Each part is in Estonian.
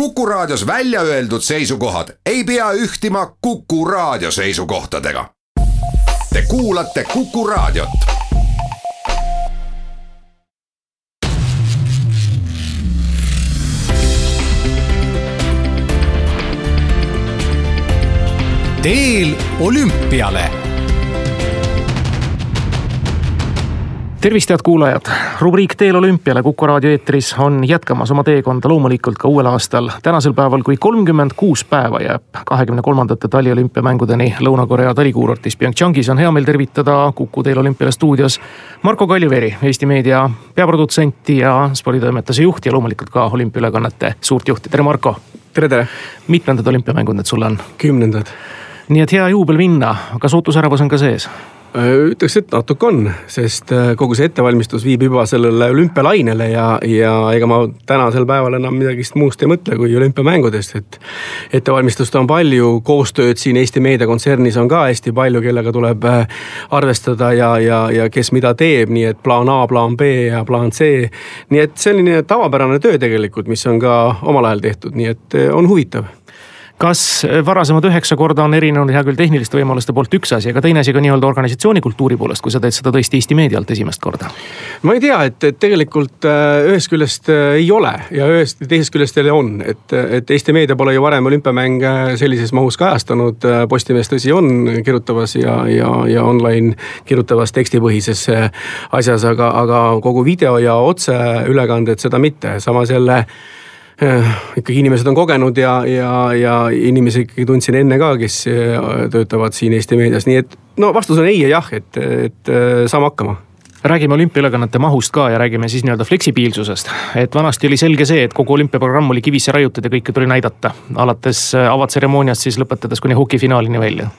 Kuku Raadios välja öeldud seisukohad ei pea ühtima Kuku Raadio seisukohtadega. Te kuulate Kuku Raadiot. teel olümpiale tervist, head kuulajad, rubriik Teel olümpiale Kuku raadio eetris on jätkamas oma teekonda loomulikult ka uuel aastal. tänasel päeval, kui kolmkümmend kuus päeva jääb kahekümne kolmandate taliolümpiamängudeni Lõuna-Korea talikuurortis PyeongChangis, on hea meel tervitada Kuku Teel olümpiale stuudios Marko Kaljuveri, Eesti Meedia peaprodutsenti ja sporditoimetuse juht ja loomulikult ka olümpiaülekannete suurt juhti, tere Marko. tere, tere. mitmendad olümpiamängud need sul on? kümnendad. nii et hea juubel minna, kas ootusärevus on ka sees? Äh, ütleks, et natuke on, sest äh, kogu see ettevalmistus viib juba sellele olümpialainele ja, ja ega ma tänasel päeval enam midagi muust ei mõtle kui olümpiamängudest, et. ettevalmistust on palju, koostööd siin Eesti meediakontsernis on ka hästi palju, kellega tuleb äh, arvestada ja, ja, ja kes mida teeb, nii et plaan A, plaan B ja plaan C. nii et selline tavapärane töö tegelikult, mis on ka omal ajal tehtud, nii et on huvitav kas varasemad üheksa korda on erinenud, hea küll, tehniliste võimaluste poolt üks asi, aga teine asi ka nii-öelda organisatsiooni kultuuri poolest, kui sa teed seda tõesti Eesti meedia alt esimest korda? ma ei tea, et, et tegelikult äh, ühest küljest äh, ei ole ja ühest, teisest küljest jälle on, et, et Eesti meedia pole ju varem olümpiamänge sellises mahus kajastanud. Postimees tõsi on kirjutavas ja, ja, ja online kirjutavas tekstipõhises asjas, aga, aga kogu video ja otseülekanded seda mitte, samas jälle Äh, ikkagi inimesed on kogenud ja, ja, ja inimesi ikkagi tundsin enne ka, kes äh, töötavad siin Eesti meedias, nii et no vastus on ei ja jah, et, et äh, saame hakkama räägime olümpiaülekannete mahust ka ja räägime siis nii-öelda fleksibiilsusest. et vanasti oli selge see, et kogu olümpiaprogramm oli kivisse raiutud ja kõike tuli näidata. alates avatseremooniast siis lõpetades kuni hokifinaalini välja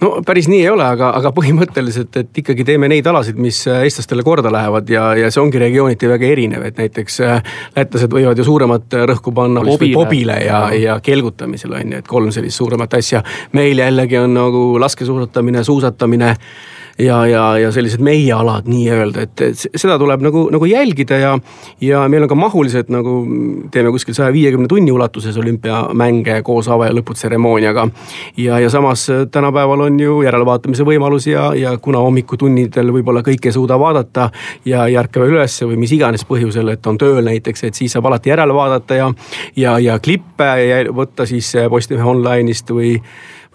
no päris nii ei ole, aga, aga põhimõtteliselt, et ikkagi teeme neid alasid, mis äh, eestlastele korda lähevad ja, ja see ongi regiooniti väga erinev, et näiteks äh, lätlased võivad ju suuremat rõhku panna pobile, pobile ja, ja kelgutamisele on ju, et kolm sellist suuremat asja. meil jällegi on nagu laskesuusatamine, suusatamine ja, ja, ja sellised meie alad nii-öelda, et, et seda tuleb nagu, nagu jälgida ja. ja meil on ka mahulised nagu teeme kuskil saja viiekümne tunni ulatuses olümpiamänge koos ava- ja lõputseremooniaga. ja, ja samas tänapäeval on ju järelvaatamise võimalus ja, ja kuna hommikutunnidel võib-olla kõike ei suuda vaadata. ja ei ärka veel ülesse või mis iganes põhjusel, et on tööl näiteks, et siis saab alati järele vaadata ja, ja, ja klippe võtta siis Postimehe online'ist või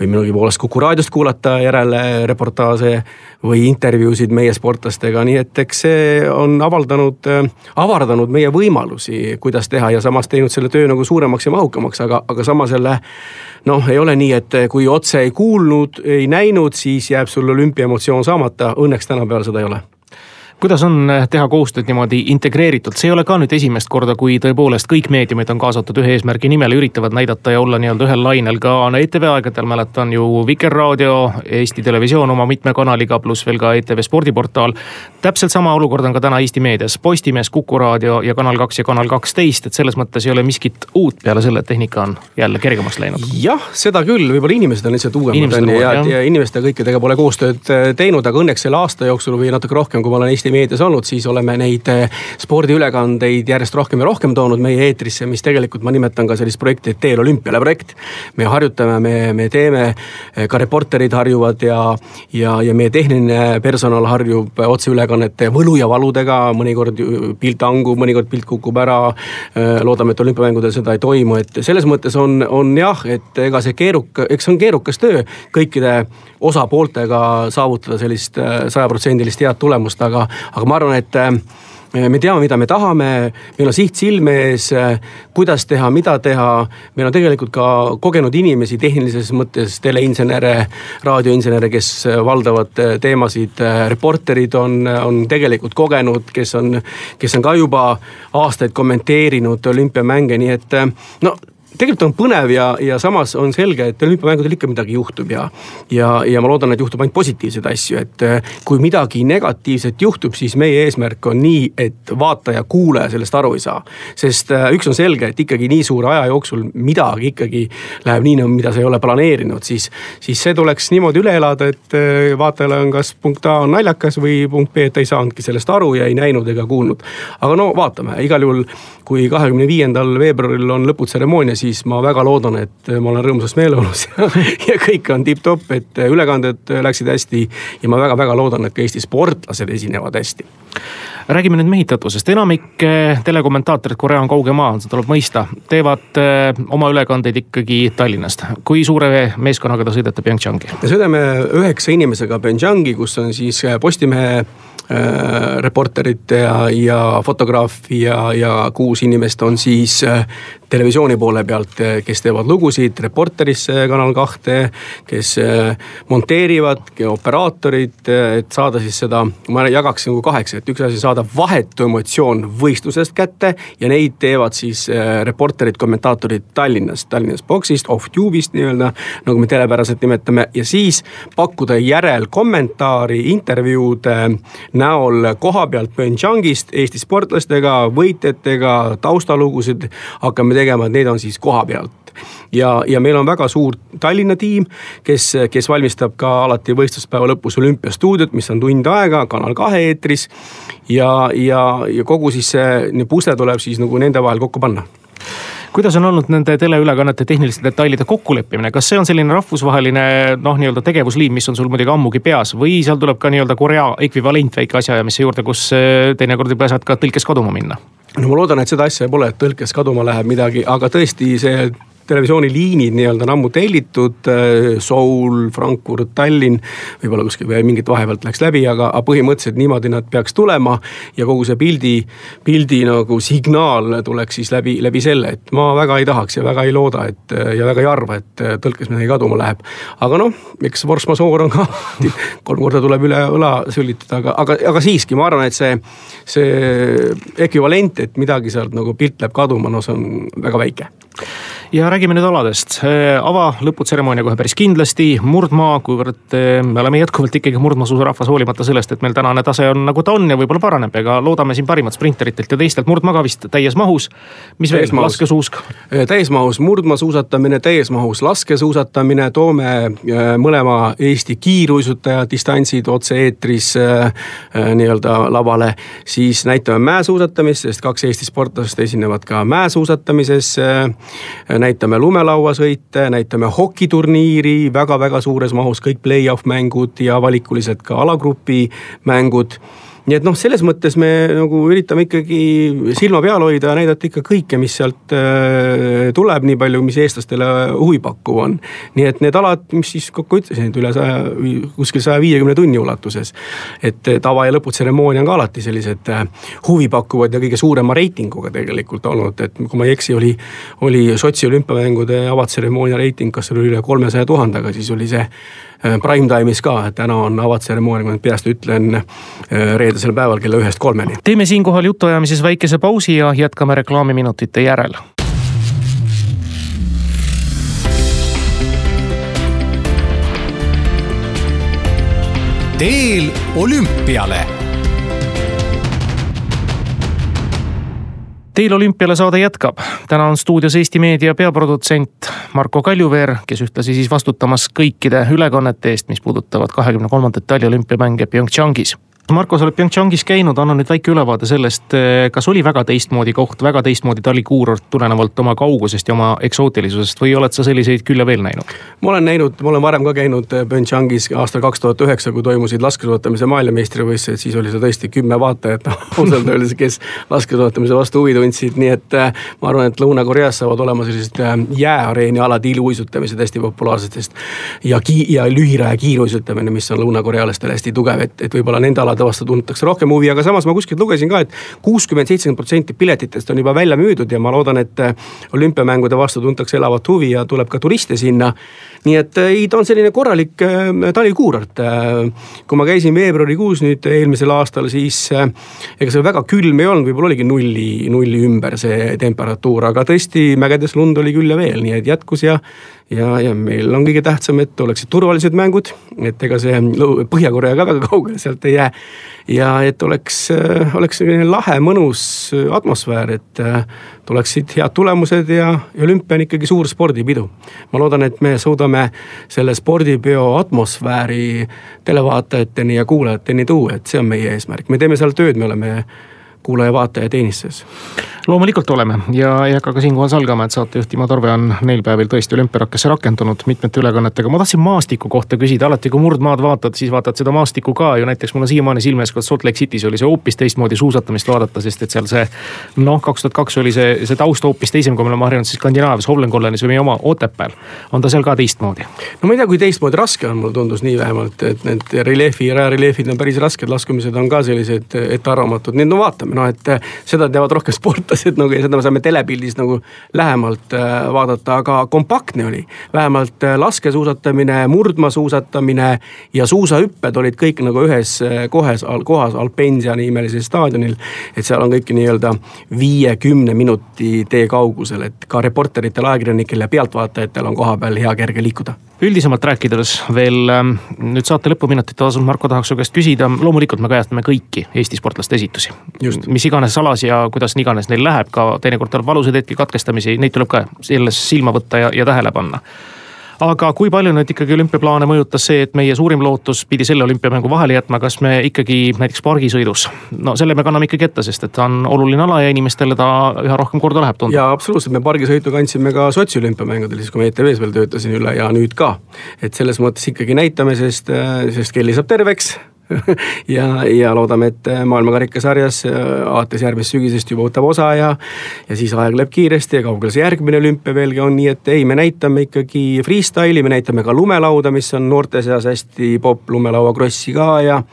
või minugi poolest Kuku raadiost kuulata järele reportaaže või intervjuusid meie sportlastega, nii et eks see on avaldanud, avardanud meie võimalusi, kuidas teha ja samas teinud selle töö nagu suuremaks ja mahukamaks, aga, aga samas jälle noh, ei ole nii, et kui otse ei kuulnud, ei näinud, siis jääb sul olümpiaemotsioon saamata, õnneks tänapäeval seda ei ole kuidas on eh, teha koostööd niimoodi integreeritult, see ei ole ka nüüd esimest korda, kui tõepoolest kõik meediumid on kaasatud ühe eesmärgi nimel, üritavad näidata ja olla nii-öelda ühel lainel. Ka no ETV aegadel mäletan ju Vikerraadio, Eesti Televisioon oma mitme kanaliga, pluss veel ka ETV spordiportaal. täpselt sama olukord on ka täna Eesti meedias, Postimees, Kuku raadio ja Kanal kaks ja Kanal kaksteist, et selles mõttes ei ole miskit uut peale selle, et tehnika on jälle kergemaks läinud. jah, seda küll, võib-olla inimesed on lihtsalt uuemad on ja, ja inimeste kõikidega pole koostööd eh, teinud, aga õnneks selle aasta jooksul või natuke rohkem, kui ma olen Eesti Eesti meedias olnud, siis oleme neid eh, spordiülekandeid järjest rohkem ja rohkem toonud meie eetrisse, mis tegelikult ma nimetan ka sellist projekti, et teel olümpiale projekt. me harjutame, me, me teeme, eh, ka reporterid harjuvad ja, ja, ja meie tehniline personal harjub otseülekannete võlu ja valudega, mõnikord pilt hangub, mõnikord pilt kukub ära. Eh, loodame, et olümpiamängudel seda ei toimu, et selles mõttes on, on jah, et ega see keeruka, eks see on keerukas töö kõikide osapooltega saavutada sellist sajaprotsendilist head tulemust, aga, aga ma arvan, et äh, me teame, mida me tahame, meil on siht silme ees, äh, kuidas teha, mida teha. meil on tegelikult ka kogenud inimesi tehnilises mõttes, teleinsenere, raadioinsenere, kes äh, valdavad teemasid. reporterid on, on tegelikult kogenud, kes on, kes on ka juba aastaid kommenteerinud olümpiamänge, nii et no tegelikult on põnev ja, ja samas on selge, et olümpiamängudel ikka midagi juhtub ja. ja, ja ma loodan, et juhtub ainult positiivseid asju, et äh, kui midagi negatiivset juhtub, siis meie eesmärk on nii, et vaataja, kuulaja sellest aru ei saa. sest äh, üks on selge, et ikkagi nii suure aja jooksul midagi ikkagi läheb nii, mida sa ei ole planeerinud, siis, siis see tuleks niimoodi üle elada, et vaatajale on kas punkt A on naljakas või punkt B, et ta ei saanudki sellest aru ja ei näinud ega kuulnud. aga no vaatame, igal juhul kui kahekümne viiendal veebruaril on lõputseremoonia, siis ma väga loodan, et ma olen rõõmsas meeleolus ja, ja kõik on tipp-topp, et ülekanded läksid hästi. ja ma väga-väga loodan, et ka Eesti sportlased esinevad hästi räägime nüüd mehitatusest, enamik eh, telekommentaatorid, Korea on kauge maa, seda tuleb mõista, teevad eh, oma ülekandeid ikkagi Tallinnast. kui suure meeskonnaga te sõidate Pyeongchangi? me sõidame üheksa inimesega Pyeongchangi, kus on siis Postimehe Äh, reporterit ja, ja fotograafi ja, ja kuus inimest on siis televisiooni poole pealt, äh, kes teevad lugusid Reporterisse Kanal kahte, kes monteerivad, operaatorid, et saada siis seda, ma jagaks nagu kaheks, et üks asi saada vahetu emotsioon võistlusest kätte ja neid teevad siis reporterid, kommentaatorid Tallinnast, Tallinnas boksist, off-tube'ist nii-öelda, nagu me telepäraselt nimetame ja siis pakkuda järelkommentaari, intervjuud näol koha pealt Pyeongchangist Eesti sportlastega, võitjatega, taustalugusid hakkame tegema, et need on siis koha pealt ja, ja meil on väga suur Tallinna tiim, kes, kes valmistab ka alati võistluspäeva lõpus olümpiastuudiot, mis on tund aega Kanal kahe eetris. ja, ja, ja kogu siis see pusle tuleb siis nagu nende vahel kokku panna kuidas on olnud nende teleülekannete tehniliste detailide kokkuleppimine, kas see on selline rahvusvaheline noh, nii-öelda tegevusliin, mis on sul muidugi ammugi peas või seal tuleb ka nii-öelda Korea ekvivalent väike asjaajamise juurde, kus äh, teinekord juba saad ka tõlkes kaduma minna? no ma loodan, et seda asja pole, et tõlkes kaduma läheb midagi, aga tõesti see televisiooniliinid nii-öelda on ammu tellitud. Äh, Seoul, Frankfurt, Tallinn, võib-olla kuskil veel mingit vahepealt läks läbi, aga, põhimõtteliselt niimoodi nad peaks tulema. ja kogu see pildi, pildi nagu signaal tuleks siis läbi, läbi selle, et ma väga ei tahaks ja väga ei looda, et ja väga ei arva, et tõlkes midagi kaduma läheb. aga noh, eks force majeure on ka kolm korda tuleb üle õla sülitada, aga, aga, aga siiski ma arvan, et see, see ekvivalent, et midagi sealt nagu pilt läheb kaduma, no see on väga väike ja räägime nüüd aladest. Äh, ava lõputseremoonia kohe päris kindlasti, murdmaa, kuivõrd äh, me oleme jätkuvalt ikkagi murdmaasuusarahvas, hoolimata sellest, et meil tänane tase on nagu ta on ja võib-olla paraneb, ega loodame siin parimat sprinteritelt ja teistelt. murdmaa ka vist täies mahus. mis veel, laskesuusk? Äh, täies mahus murdmaasuusatamine, täies mahus laskesuusatamine, toome mõlema Eesti kiiruisutaja distantsid otse-eetris nii-öelda lavale. siis näitame mäesuusatamist, sest kaks Eesti sportlast esinevad ka mäesuusatamises näitame lumelauasõite, näitame hokiturniiri väga-väga suures mahus, kõik play-off mängud ja valikuliselt ka alagrupi mängud nii et noh, selles mõttes me nagu üritame ikkagi silma peal hoida ja näidata ikka kõike, mis sealt äh, tuleb, nii palju, mis eestlastele huvipakkuv on. nii et need alad, mis siis kokku ütlesin, et üle saja, kuskil saja viiekümne tunni ulatuses. et tava ja lõputseremoonia on ka alati sellised äh, huvipakkuvad ja kõige suurema reitinguga tegelikult olnud, et kui ma ei eksi, oli, oli Sotši olümpiamängude avatseremoonia reiting, kas seal oli üle kolmesaja tuhande, aga siis oli see Äh, prime time'is ka, et täna on avatseremoonia, ma nüüd peast ütlen, äh, reedesel päeval kella ühest kolmeni. teeme siinkohal jutuajamises väikese pausi ja jätkame reklaamiminutite järel. teel olümpiale Teil olümpiale saade jätkab. täna on stuudios Eesti Meedia peaprodutsent Marko Kaljuveer, kes ühtlasi siis vastutamas kõikide ülekannete eest, mis puudutavad kahekümne kolmandat taliolümpiamänge Pyeongchangis Marko, sa oled Pyeongchangis käinud, anna nüüd väike ülevaade sellest, eh, kas oli väga teistmoodi koht, väga teistmoodi talikuurort tulenevalt oma kaugusest ja oma eksootilisusest või oled sa selliseid küll ja veel näinud? ma olen näinud, ma olen varem ka käinud eh, Pyeongchangis aastal kaks tuhat üheksa, kui toimusid laskesuusatamise maailmameistrivõistlused, siis oli seal tõesti kümme vaatajat ausalt öeldes, kes laskesuusatamise vastu huvi tundsid, nii et eh, ma arvan, et Lõuna-Koreas saavad olema sellised jääareeni alad, iluuisutamised hästi populaarsed, sest ja ki-, ja lühiraja kiiruisutamine, mis on lõunakorealastele hästi tugev, et, et võib-olla nende alade alade vastu tuntakse rohkem huvi, aga samas ma kuskilt lugesin ka et, et kuuskümmend, seitsekümmend protsenti piletitest on juba välja müüdud ja ma loodan, et olümpiamängude vastu tuntakse elavat huvi ja tuleb ka turiste sinna. nii et ei, ta on selline korralik talikuurort. kui ma käisin veebruarikuus nüüd eelmisel aastal, siis ega see väga külm ei olnud, võib-olla oligi nulli, nulli ümber see temperatuur, aga tõesti mägedes lund oli küll ja veel, nii et jätkus ja ja, ja meil on kõige tähtsam, et oleksid turvalised mängud, et ega see Põhja-Korea ka väga kaugele sealt ei jää. ja et oleks, oleks selline lahe, mõnus atmosfäär, et tuleksid head tulemused ja, ja olümpia on ikkagi suur spordipidu. ma loodan, et me suudame selle spordipeo atmosfääri televaatajateni ja kuulajateni tuua, et see on meie eesmärk, me teeme seal tööd, me oleme kuulaja-vaataja teenistuses loomulikult oleme ja ei hakka ka siinkohal salgama, et saatejuht Timo Torve on neil päevil tõesti olümpiarakkesse rakendunud mitmete ülekannetega. ma tahtsin maastiku kohta küsida, alati kui murdmaad vaatad, siis vaatad seda maastikku ka ju näiteks mul on siiamaani silme ees, kui Salt Lake City's oli see hoopis teistmoodi suusatamist vaadata, sest et seal see. noh, kaks tuhat kaks oli see, see taust hoopis teisem, kui me oleme harjunud siis Skandinaavias, Holmenkollenis või meie oma Otepääl. on ta seal ka teistmoodi? no ma ei tea, kui teistmoodi, raske on, mulle tundus nii vähemalt, et need reljeefi, rajareljeefid on päris rasked, laskumised on ka sellised ettearvamatud, nii et no vaatame, noh et seda teavad rohkem sportlased nagu ja seda me saame telepildis nagu lähemalt äh, vaadata, aga kompaktne oli. vähemalt äh, laskesuusatamine, murdmaasuusatamine ja suusahüpped olid kõik nagu ühes äh, kohes, kohas Alpensia nimelisel staadionil. et seal on kõik nii-öelda viiekümne minuti tee kaugusel, et ka reporteritel, ajakirjanikel ja pealtvaatajatel on kohapeal hea kerge liikuda üldisemalt rääkides veel ähm, nüüd saate lõpuminutite osas, Marko, tahaks su käest küsida, loomulikult me kajastame kõiki Eesti sportlaste esitusi. mis iganes alas ja kuidas iganes neil läheb, ka teinekord tuleb valusaid hetki, katkestamisi, neid tuleb ka selles silma võtta ja, ja tähele panna aga kui palju nüüd ikkagi olümpiaplaane mõjutas see, et meie suurim lootus pidi selle olümpiamängu vahele jätma, kas me ikkagi näiteks pargisõidus, no selle me kanname ikkagi ette, sest et ta on oluline ala ja inimestele ta üha rohkem korda läheb tundub. ja absoluutselt, me pargisõitu kandsime ka Sotši olümpiamängudel, siis kui ma ETV-s veel töötasin üle ja nüüd ka. et selles mõttes ikkagi näitame, sest, sest Kelly saab terveks ja, ja loodame, et maailmakarikasarjas äh, alates järgmisest sügisest juba võtab osa ja. ja siis aeg läheb kiiresti ja kaugel see järgmine olümpia veelgi on, nii et ei, me näitame ikkagi freestyle'i, me näitame ka lumelauda, mis on noorte seas hästi popp, lumelauakrossi ka ja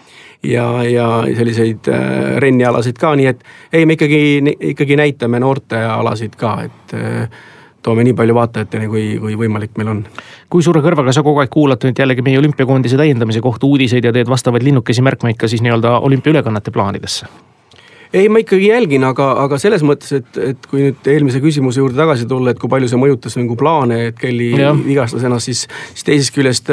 ja, ja selliseid äh, rennialasid ka, nii et ei, me ikkagi, ikkagi näitame noortealasid ka, et äh, toome nii palju vaatajateni, kui, kui võimalik meil on. kui suure kõrvaga sa kogu aeg kuulad nüüd jällegi meie olümpiakoondise täiendamise kohta uudiseid ja teed vastavaid linnukesi märkmeid ka siis nii-öelda olümpiaülekannete plaanidesse? Ei, ma ikkagi jälgin, aga, aga selles mõttes, et, et kui nüüd eelmise küsimuse juurde tagasi tulla, et kui palju see mõjutas nagu plaane, et Kelly vigastas ennast, siis, siis teisest küljest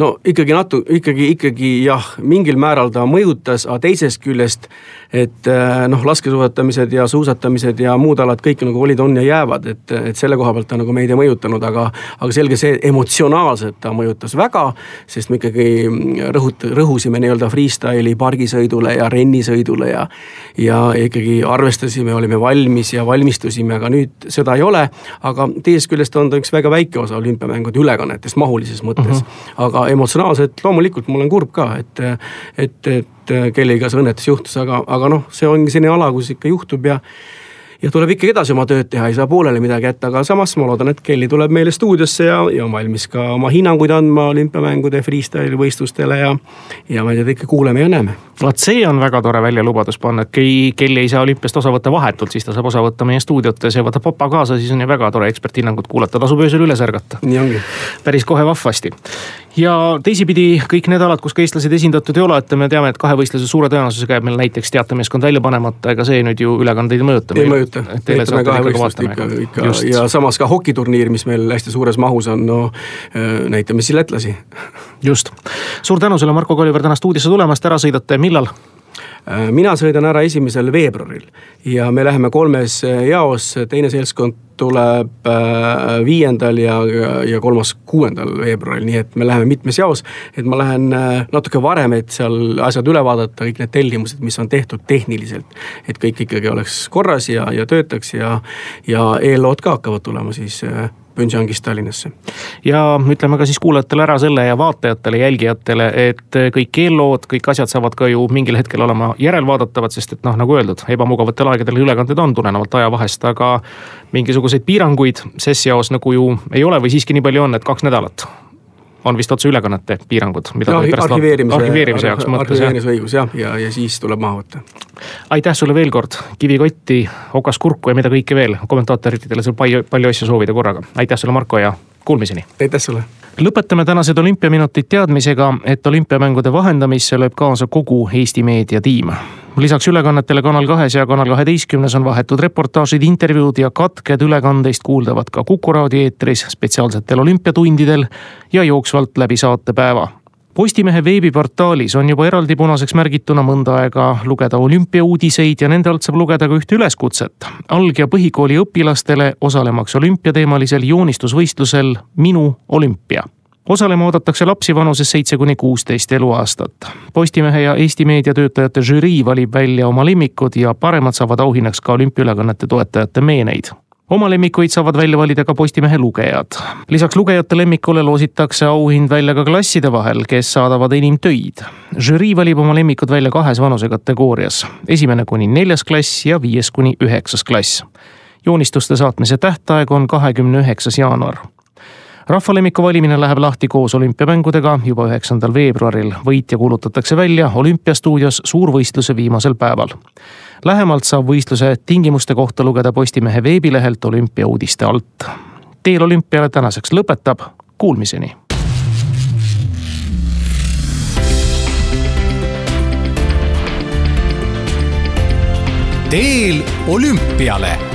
no ikkagi natu-, ikkagi, ikkagi jah, mingil määral ta mõjutas, aga teisest küljest et äh, noh, laskesuusatamised ja suusatamised ja muud alad kõik nagu olid, on ja jäävad, et, et selle koha pealt ta nagu meid ei mõjutanud, aga, aga selge see, emotsionaalselt ta mõjutas väga, sest me ikkagi rõhut-, rõhusime nii-öelda freestyle'i pargisõidule ja rennisõidule ja, ja ikkagi arvestasime, olime valmis ja valmistusime, aga nüüd seda ei ole. aga teisest küljest on ta üks väga väike osa olümpiamängude ülekannetest mahulises mõttes uh. Mhm. -huh. aga emotsionaalselt loomulikult ma olen kurb ka, et, et, et et kellega see õnnetus juhtus, aga, aga noh, see ongi selline ala, kus ikka juhtub ja ja tuleb ikkagi edasi oma tööd teha, ei saa pooleli midagi jätta, aga samas ma loodan, et Kelly tuleb meile stuudiosse ja, ja on valmis ka oma hinnanguid andma olümpiamängude freestyle võistlustele ja. ja ma ei tea, kõike kuuleme ja näeme. vot see on väga tore väljalubadus panna, et kui Kelly ei saa olümpiast osa võtta vahetult, siis ta saab osa võtta meie stuudiotes ja võtab papa kaasa, siis on ju väga tore eksperthinnangut kuulata, tasub öösel üles ärgata. nii ongi. päris kohe vahvasti ja teisipidi kõik need alad, kus ka eestlased esindatud ei ole, et me teame, et kahevõistluse suure tõenäosusega jääb meil näiteks teatemeeskond välja panemata, ega see nüüd ju ülekandeid ei mõjuta. ei mõjuta, teeme kahevõistlust ikka, ikka Just. ja samas ka hokiturniir, mis meil hästi suures mahus on, no äh, näitame siis lätlasi. just, suur tänu sulle, Marko Kolliver, täna stuudiosse tulemast, ära sõidate, millal? Äh, mina sõidan ära esimesel veebruaril ja me läheme kolmes äh, jaos, teine seltskond tuleb äh, viiendal ja, ja kolmas kuuendal veebruaril, nii et me läheme mitmes jaos. et ma lähen natuke varem, et seal asjad üle vaadata, kõik need tellimused, mis on tehtud tehniliselt. et kõik ikkagi oleks korras ja, ja töötaks ja, ja eellood ka hakkavad tulema siis Pyeongchangist Tallinnasse. ja ütleme ka siis kuulajatele ära selle ja vaatajatele, jälgijatele, et kõik eellood, kõik asjad saavad ka ju mingil hetkel olema järelvaadatavad, sest et noh, nagu öeldud, ebamugavatel aegadel ülekanded on tulenevalt ajavahest, aga mingisuguseid piiranguid ses jaos nagu ju ei ole või siiski nii palju on, et kaks nädalat on vist otse ülekannete piirangud, mida no, arhiveerimise, arhiveerimise jaoks mõttes arhiveerimisõigus jah, ja, ja siis tuleb maha võtta. aitäh sulle veel kord, kivikotti, okaskurku ja mida kõike veel, kommentaatoritele saab palju, palju asju soovida korraga. aitäh sulle, Marko ja kuulmiseni. aitäh sulle lõpetame tänased olümpiaminutid teadmisega, et olümpiamängude vahendamisse lööb kaasa kogu Eesti meediatiim. lisaks ülekannetele Kanal kahes ja Kanal kaheteistkümnes on vahetud reportaažid, intervjuud ja katked ülekandeist kuuldavad ka Kuku raadio eetris, spetsiaalsetel olümpiatundidel ja jooksvalt läbi saatepäeva Postimehe veebiportaalis on juba eraldi punaseks märgituna mõnda aega lugeda olümpiauudiseid ja nende alt saab lugeda ka ühte üleskutset. Alg- ja põhikooli õpilastele osalemaks olümpiateemalisel joonistusvõistlusel Minu olümpia osalema oodatakse lapsi vanuses seitse kuni kuusteist eluaastat. Postimehe ja Eesti Meedia töötajate žürii valib välja oma lemmikud ja paremad saavad auhinnaks ka olümpiaülekannete toetajate meeneid oma lemmikuid saavad välja valida ka Postimehe lugejad. lisaks lugejate lemmikule loositakse auhind välja ka klasside vahel, kes saadavad enim töid. žürii valib oma lemmikud välja kahes vanusekategoorias, esimene kuni neljas klass ja viies kuni üheksas klass. joonistuste saatmise tähtaeg on kahekümne üheksas jaanuar rahvalemmiku valimine läheb lahti koos olümpiamängudega juba üheksandal veebruaril. võitja kuulutatakse välja olümpiastuudios suurvõistluse viimasel päeval lähemalt saab võistluse tingimuste kohta lugeda Postimehe veebilehelt olümpiauudiste alt. teel olümpiale tänaseks lõpetab, kuulmiseni. teel olümpiale